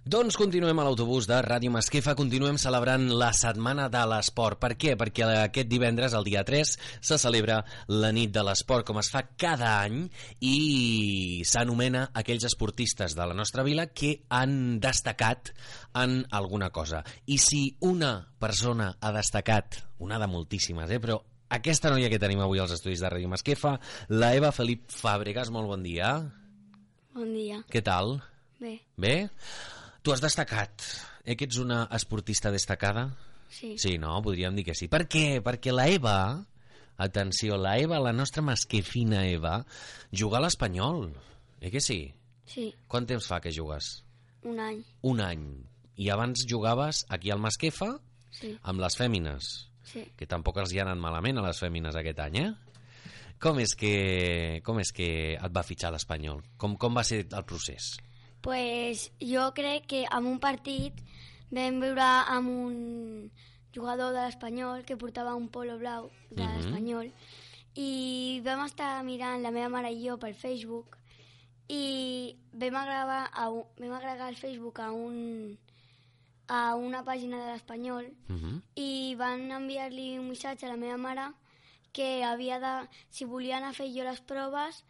Doncs continuem a l'autobús de Ràdio Masquefa, continuem celebrant la Setmana de l'Esport. Per què? Perquè aquest divendres, el dia 3, se celebra la nit de l'esport, com es fa cada any, i s'anomena aquells esportistes de la nostra vila que han destacat en alguna cosa. I si una persona ha destacat, una de moltíssimes, eh, però aquesta noia que tenim avui als estudis de Ràdio Masquefa, la Eva Felip Fàbregas, molt bon dia. Bon dia. Què tal? Bé, Bé? Tu has destacat, eh, que ets una esportista destacada? sí. Sí, no? Podríem dir que sí. Per què? Perquè la Eva, atenció, la Eva, la nostra masquefina Eva, juga a l'Espanyol. Eh que sí? Sí, Quant temps fa que jugues? un any. Un any. I abans jugaves aquí al Masquefa Sí, amb les fèmines, sí. que tampoc els hi ha anat malament a les fèmines aquest any, eh? Com és que, com és que et va fitxar l'Espanyol? Com, com va ser el procés? Pues jo crec que en un partit vam veure amb un jugador de l'Espanyol que portava un polo blau de Mhm. l'Espanyol i vam estar mirant la meva mare i jo pel Facebook i vam agregar, a vam agregar el Facebook a un a una pàgina de l'Espanyol Uh -huh. i van enviar-li un missatge a la meva mare que havia de, si volia anar a fer jo les proves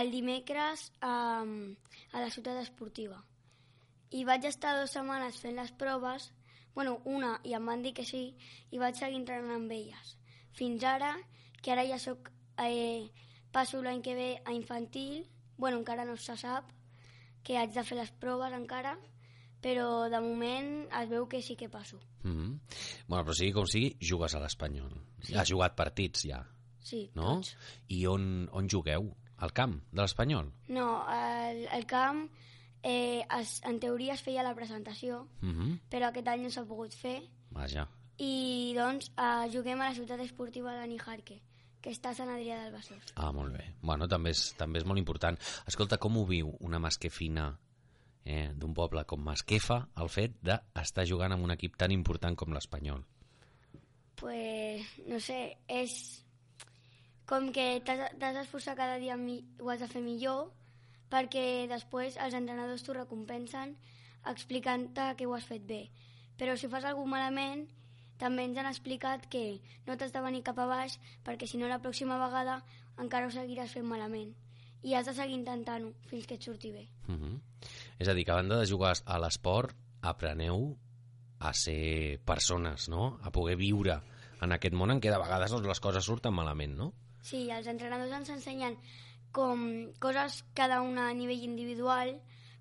el dimecres a, a la ciutat esportiva. I vaig estar dues setmanes fent les proves, bueno, una, i em van dir que sí, i vaig seguir entrenant amb elles. Fins ara, que ara ja soc, eh, passo l'any que ve a infantil, bueno, encara no se sap, que haig de fer les proves encara, però de moment es veu que sí que passo. Mm -hmm. Bueno, però sigui com sigui, jugues a l'Espanyol. Sí. Has jugat partits ja, Sí, no? tots. I on, on jugueu? Al camp de l'Espanyol? No, el, el camp eh, es, en teoria es feia la presentació, Mm -hmm. però aquest any no s'ha pogut fer Vaja. i doncs eh, juguem a la ciutat esportiva de Nijarque, que està a Sant Adrià del Besòs. Ah, molt bé. Bueno, també és, també és molt important. Escolta, com ho viu una masquefina eh, d'un poble com Masquefa el fet d'estar jugant amb un equip tan important com l'Espanyol? Pues, no sé, és com que t'has d'esforçar cada dia, ho has de fer millor, perquè després els entrenadors t'ho recompensen explicant-te que ho has fet bé. Però si fas alguna malament, també ens han explicat que no t'has de venir cap a baix perquè si no la pròxima vegada encara ho seguiràs fent malament. I has de seguir intentant-ho fins que et surti bé. Mm -hmm. És a dir, que a banda de jugar a l'esport, apreneu a ser persones, no? A poder viure en aquest món en què de vegades doncs, les coses surten malament, no? Sí, els entrenadors ens ensenyen com coses cada una a nivell individual,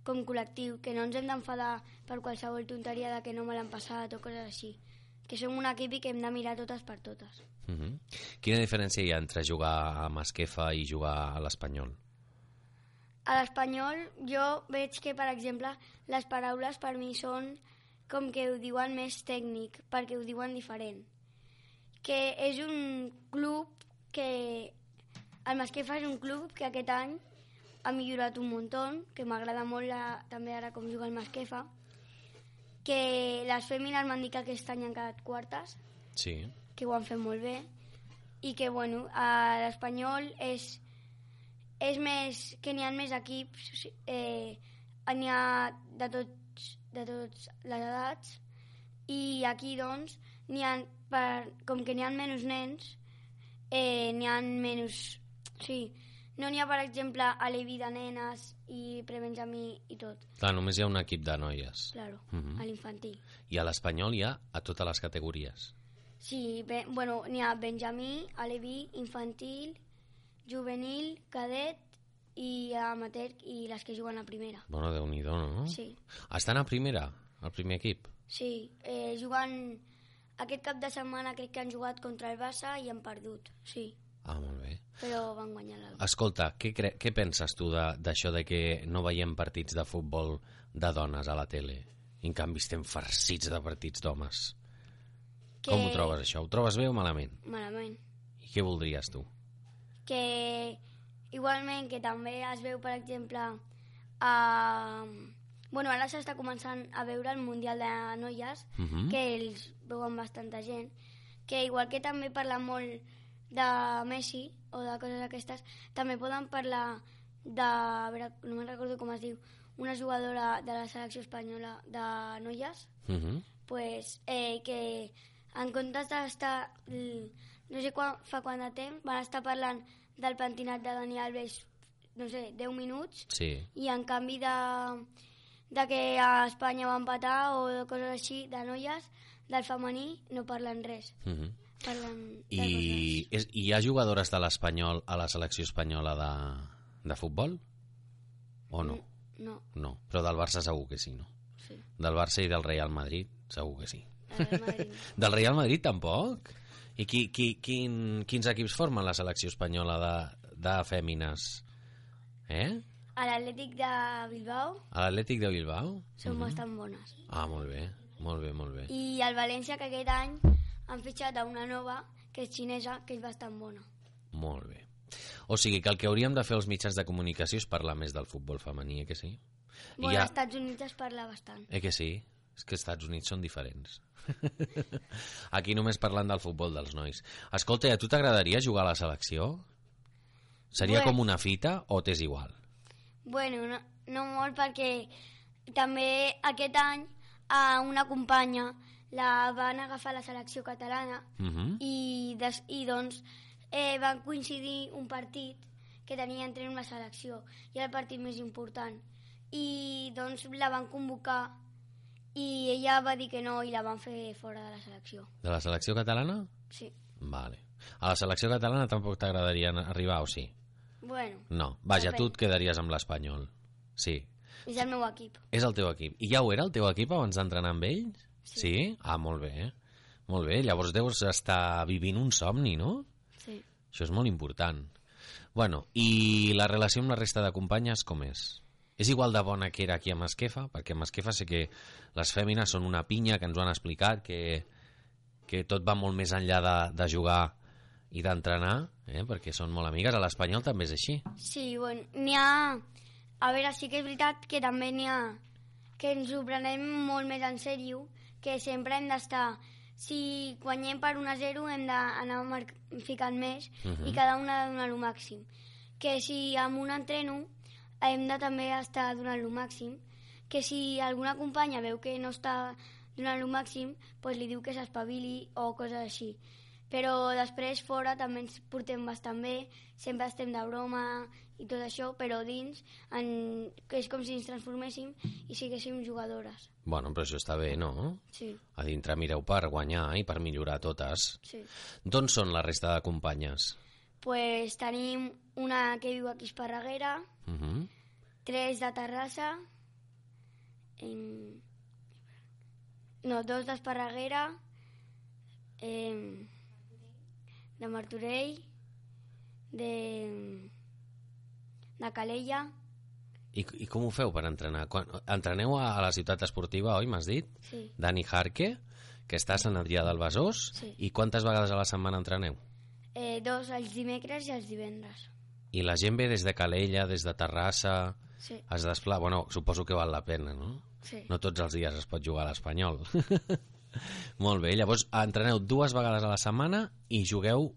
com col·lectiu, que no ens hem d'enfadar per qualsevol tonteria de que no me l'han passat o coses així. Que som un equip i que hem de mirar totes per totes. Mm -hmm. Quina diferència hi ha entre jugar a Masquefa i jugar a l'Espanyol? A l'espanyol jo veig que, per exemple, les paraules per mi són com que ho diuen més tècnic, perquè ho diuen diferent. Que és un club que... El Masquefa és un club que aquest any ha millorat un muntó, que m'agrada molt la, també ara com juga el Masquefa, que les fèmines m'han dit que aquest any han quedat quartes, Sí. que ho han fet molt bé, i que, bueno, l'Espanyol és, és més, que n'hi ha més equips, eh, n'hi ha de tots, de tots les edats, i aquí, doncs, n'hi ha, per, com que n'hi ha menys nens, eh, n'hi ha menys... Sí, no n'hi ha, per exemple, a l'Evi de nenes i prebenjamí i tot, Clar, només hi ha un equip de noies. claro, Mhm. a l'infantil. I a l'Espanyol hi ha a totes les categories. Sí, bé, bueno, n'hi ha Benjamí, Aleví, infantil, juvenil, cadet i amateur i les que juguen a primera. Bueno, déu nhi no? Sí, Estan a primera, al primer equip? sí, eh, juguen... Aquest cap de setmana crec que han jugat contra el Barça i han perdut, sí, Ah, molt bé. però van guanyar l'Alba. Escolta, què, cre què penses tu de- d'això de, de que no veiem partits de futbol de dones a la tele? I en canvi estem farcits de partits d'homes. Com ho trobes, això? Ho trobes bé o malament? Malament. I què voldries tu? Que igualment que també es veu, per exemple, a... Bueno, ara s'està començant a veure el Mundial de Noies, Mhm. que ells veuen bastanta gent, que igual que també parla molt de Messi o de coses aquestes, també poden parlar de... A veure, no me'n recordo com es diu, una jugadora de la selecció espanyola de noies, Uh -huh. pues, eh, que en comptes d'estar, no sé quan, fa quant de temps, van estar parlant del pentinat de Dani Alves, no sé, 10 minuts, Sí. i en canvi de, de que a Espanya va empatar o de coses així, de noies, del femení, no parlen res. Uh -huh. Parlen I, és, I hi ha jugadores de l'Espanyol a la selecció espanyola de, de futbol? O no? No, No, però del Barça segur que sí, no? sí. Del Barça i del Real Madrid segur que sí. Real Madrid. Del Real Madrid tampoc? I qui, qui, quin, quins equips formen la selecció espanyola de, de fèmines? Eh? A l'Atlètic de Bilbao A l'Atlètic de Bilbao? són bastant bones. Ah, molt bé, molt bé, molt bé. I el València, que aquest any han fitxat a una nova, que és xinesa, que és bastant bona. Molt bé. O sigui que el que hauríem de fer els mitjans de comunicació és parlar més del futbol femení, eh que sí? I Bueno, ja- als Estats Units es parla bastant. Eh que sí? És que els Estats Units són diferents. Aquí només parlant del futbol dels nois. Escolta, i a tu t'agradaria jugar a la selecció? Seria Bueno. com una fita o t'és igual? Bueno, no, no molt perquè també aquest any a una companya la van agafar a la selecció catalana Uh -huh. i, des, i doncs eh, van coincidir un partit que tenia entre una selecció i el partit més important i doncs la van convocar i ella va dir que no i la van fer fora de la selecció De la selecció catalana? sí, Vale. A la selecció catalana tampoc t'agradaria arribar o sí? Bueno, No. Vaja, Depèn. tu et quedaries amb l'Espanyol. Sí. és el meu equip És el teu equip. I ja ho era el teu equip abans d'entrenar amb ells? Sí. sí? Ah, molt bé. Molt bé. Llavors deus estar vivint un somni, no? sí. Això és molt important. Bueno, i la relació amb la resta de companyes com és? És igual de bona que era aquí a Masquefa? Perquè a Masquefa sé que les fèmines són una pinya, que ens ho han explicat, que, que tot va molt més enllà de, de jugar i d'entrenar, eh? perquè són molt amigues. A l'Espanyol també és així. Sí, bueno, n'hi ha... A veure, sí que és veritat que també n'hi ha que ens ho prenem molt més en sèrio, que sempre hem d'estar... Si guanyem per 1 a 0 hem d'anar mar- ficant més Mhm. i cada una ha de donar el màxim. Que si amb un entreno hem de també estar donant el màxim, que si alguna companya veu que no està donant el màxim, doncs li diu que s'espavili o coses així. Però després fora també ens portem bastant bé, sempre estem de broma i tot això, però dins en... és com si ens transforméssim i siguéssim jugadores. Bueno, però això està bé, no? Sí, A dintre mireu per guanyar i per millorar totes. sí. D'on són la resta de companyes? Pues tenim una que viu aquí a Esparreguera, Uh -huh. tres de Terrassa, em... no, dos d'Esparreguera, em... de Martorell, de... de Calella, I, I com ho feu per entrenar? Quan, entreneu a, a la ciutat esportiva, oi, m'has dit? sí, Dani Jarque, que està a Sant Adrià del Besòs. Sí. I quantes vegades a la setmana entreneu? eh, dos els dimecres i els divendres. I la gent ve des de Calella, des de Terrassa, Sí, es desplà... Bueno, suposo que val la pena, no? sí. No tots els dies es pot jugar a l'Espanyol. Molt bé, llavors entreneu dues vegades a la setmana i jugueu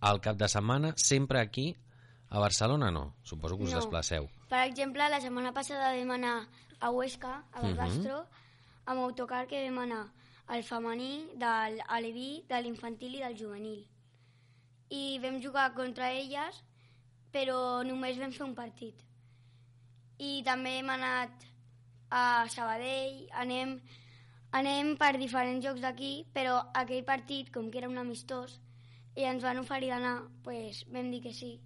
al cap de setmana sempre aquí a Barcelona, no? Suposo que us No. desplaceu. Per exemple, la setmana passada vam anar a Huesca, a Barbastro, amb autocar que vam anar al femení, del aleví, de l'infantil i del juvenil. I vam jugar contra elles, però només vam fer un partit. I també hem anat a Sabadell, anem, anem per diferents jocs d'aquí, però aquell partit, com que era un amistós, i ens van oferir d'anar, pues, vam dir que sí,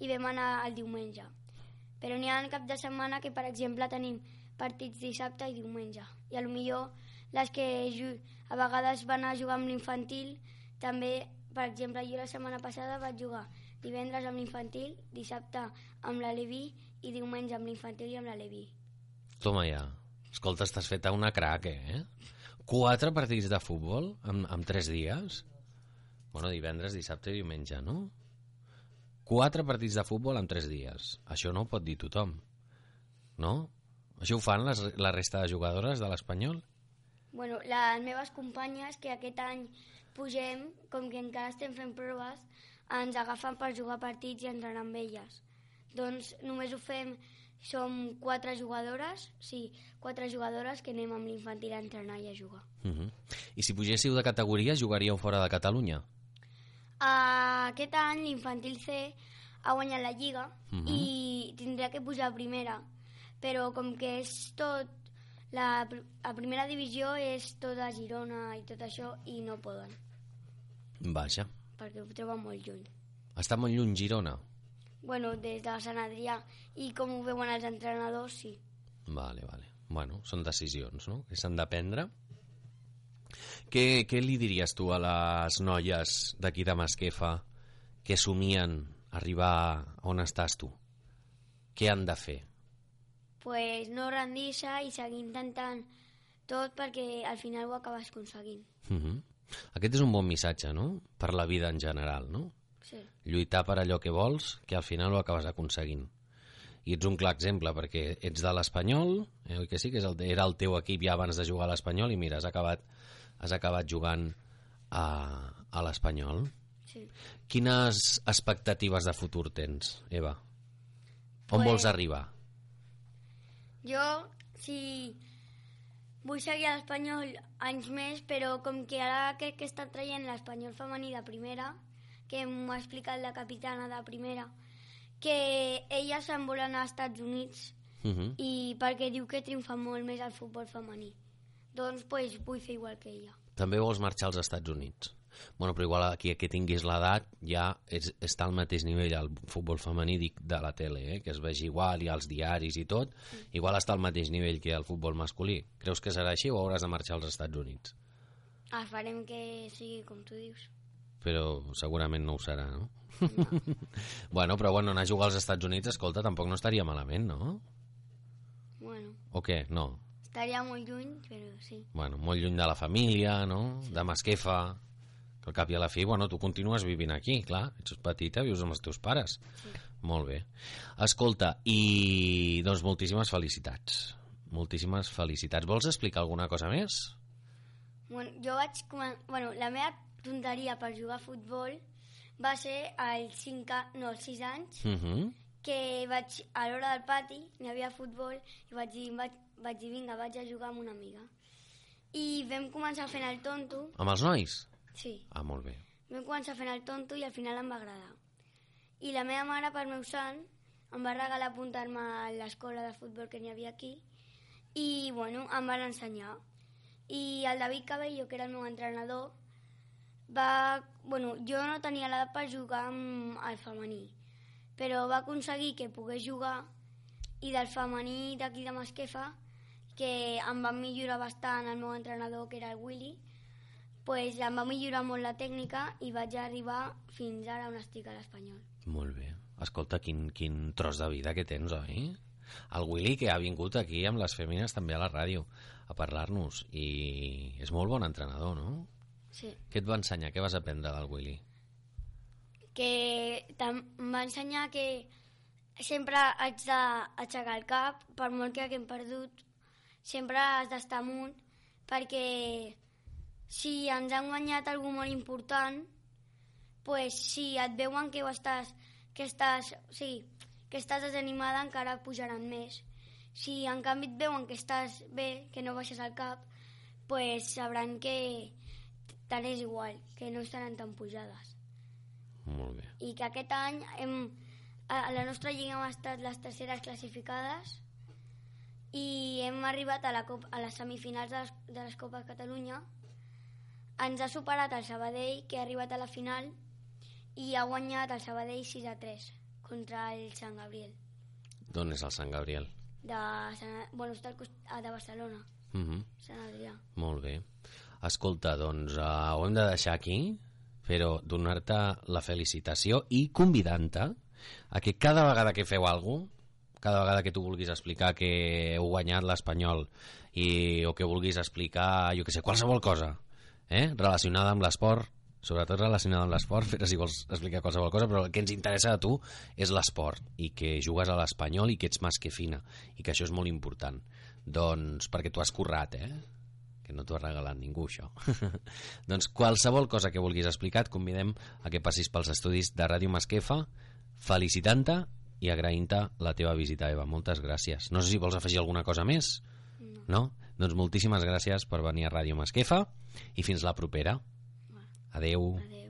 i vam anar el diumenge. Però n'hi ha cap de setmana que, per exemple, tenim partits dissabte i diumenge. I a lo millor les que a vegades van a jugar amb l'infantil, també, per exemple, jo la setmana passada vaig jugar divendres amb l'infantil, dissabte amb la Levi i diumenge amb l'infantil i amb la Levi. Toma ja. Escolta, estàs feta una crac, eh? Quatre partits de futbol en, en tres dies? Bueno, divendres, dissabte i diumenge, no? Quatre partits de futbol en tres dies. Això no ho pot dir tothom. No? Això ho fan les, la resta de jugadores de l'Espanyol? Bueno, les meves companyes, que aquest any pugem, com que encara estem fent proves, ens agafen per jugar partits i entrenar amb elles. Doncs només ho fem som quatre jugadores, sí, quatre jugadores que anem amb l'infantil a entrenar i a jugar. Uh -huh. I si pugéssiu de categoria, jugaríeu fora de Catalunya? Uh, aquest any l'infantil C ha guanyat la Lliga Mhm. i tindria que pujar a primera, però com que és tot... La, la primera divisió és tota Girona i tot això i no poden, Vaja. perquè ho troben molt lluny. Està molt lluny Girona? Bueno, des de Sant Adrià i com ho veuen els entrenadors, sí. Vale, vale. Bueno, són decisions, no?, que s'han de prendre. Què, què li diries tu a les noies d'aquí de Masquefa que somien arribar on estàs tu? Què han de fer? pues no rendir-se i seguir intentant tot perquè al final ho acabes aconseguint. Uh -huh. Aquest és un bon missatge, no?, per la vida en general, no? Sí. lluitar per allò que vols, que al final ho acabes aconseguint. I ets un clar exemple, perquè ets de l'Espanyol, eh, oi que sí, que és el, era el teu equip ja abans de jugar a l'Espanyol, i mira, has acabat, has acabat jugant a, a l'Espanyol. sí. Quines expectatives de futur tens, Eva? On Pues- vols arribar? Jo, si vull seguir a l'Espanyol anys més, però com que ara crec que està traient l'Espanyol femení de primera, que m'ho ha explicat la capitana de primera, que ella se'n vol anar als Estats Units Uh -huh. i perquè diu que triomfa molt més el futbol femení. Doncs pues, vull fer igual que ella. També vols marxar als Estats Units. Bueno, però igual aquí que tinguis l'edat ja és, està al mateix nivell el futbol femení dic, de la tele, eh? que es vegi igual i als diaris i tot, igual està al mateix nivell que el futbol masculí. Creus que serà així o hauràs de marxar als Estats Units? Ah, farem que sigui com tu dius. Però segurament no ho serà, no? bueno, però bueno, anar a jugar als Estats Units, escolta, tampoc no estaria malament, no? Bueno, O què? No. estaria molt lluny, però sí. Bueno, molt lluny de la família, no? De Masquefa, que al cap i a la fi, bueno, tu continues vivint aquí, clar, ets petita, vius amb els teus pares. Sí. Molt bé. Escolta, i doncs moltíssimes felicitats. Moltíssimes felicitats. Vols explicar alguna cosa més? Bueno, jo vaig bueno, la meva tonteria per jugar a futbol va ser als 5, a... no, als 6 anys, Uh -huh. que vaig, a l'hora del pati, n'hi havia futbol, i vaig dir, vaig, vaig dir, vinga, vaig a jugar amb una amiga. I vam començar fent el tonto, Amb els nois? sí, Ah, molt bé. vam començar fent el tonto i al final em va agradar. I la meva mare, per meu sant, em va regalar apuntar-me a l'escola de futbol que n'hi havia aquí i, bueno, em van ensenyar. I el David Cabello, que era el meu entrenador, va... Bueno, jo no tenia l'edat per jugar amb el femení, però va aconseguir que pogués jugar i del femení d'aquí de Masquefa, que em va millorar bastant el meu entrenador, que era el Willy, pues em va millorar molt la tècnica i vaig arribar fins ara on estic a l'Espanyol. Molt bé. Escolta, quin, quin tros de vida que tens, oi? El Willy, que ha vingut aquí amb les fèmines també a la ràdio a parlar-nos i és molt bon entrenador, no? Sí. Què et va ensenyar? Què vas aprendre del Willy? Que em va ensenyar que sempre haig d'aixecar el cap, per molt que haguem perdut, sempre has d'estar amunt, perquè si ens han guanyat algú molt important, pues si et veuen que ho estàs, que estàs, sí, que estàs desanimada encara pujaran més. Si en canvi et veuen que estàs bé, que no baixes el cap, pues sabran que tant és igual, que no estaran tan pujades. Molt bé. I que aquest any hem, a la nostra lliga hem estat les terceres classificades i hem arribat a, la Cop, a les semifinals de les, de les Copes Catalunya. Ens ha superat el Sabadell, que ha arribat a la final, i ha guanyat el Sabadell 6 a 3 contra el Sant Gabriel. D'on és el Sant Gabriel? De, Sant, bueno, està al cost, de Barcelona, Uh -huh. Sant Adrià. Molt bé. Escolta, doncs uh, ho hem de deixar aquí, però donar-te la felicitació i convidant-te a que cada vegada que feu alguna cada vegada que tu vulguis explicar que heu guanyat l'Espanyol i, o que vulguis explicar, jo que sé, qualsevol cosa eh? relacionada amb l'esport, sobretot relacionada amb l'esport, però si vols explicar qualsevol cosa, però el que ens interessa a tu és l'esport i que jugues a l'Espanyol i que ets més que fina i que això és molt important. Doncs perquè tu has currat, eh? Que no t'ho ha regalat ningú, això. doncs qualsevol cosa que vulguis explicar et convidem a que passis pels estudis de Ràdio Masquefa felicitant-te i agraint-te la teva visita, Eva. Moltes gràcies. No sé si vols afegir alguna cosa més. No. No? Doncs moltíssimes gràcies per venir a Ràdio Masquefa i fins la propera. Adeu. Adéu.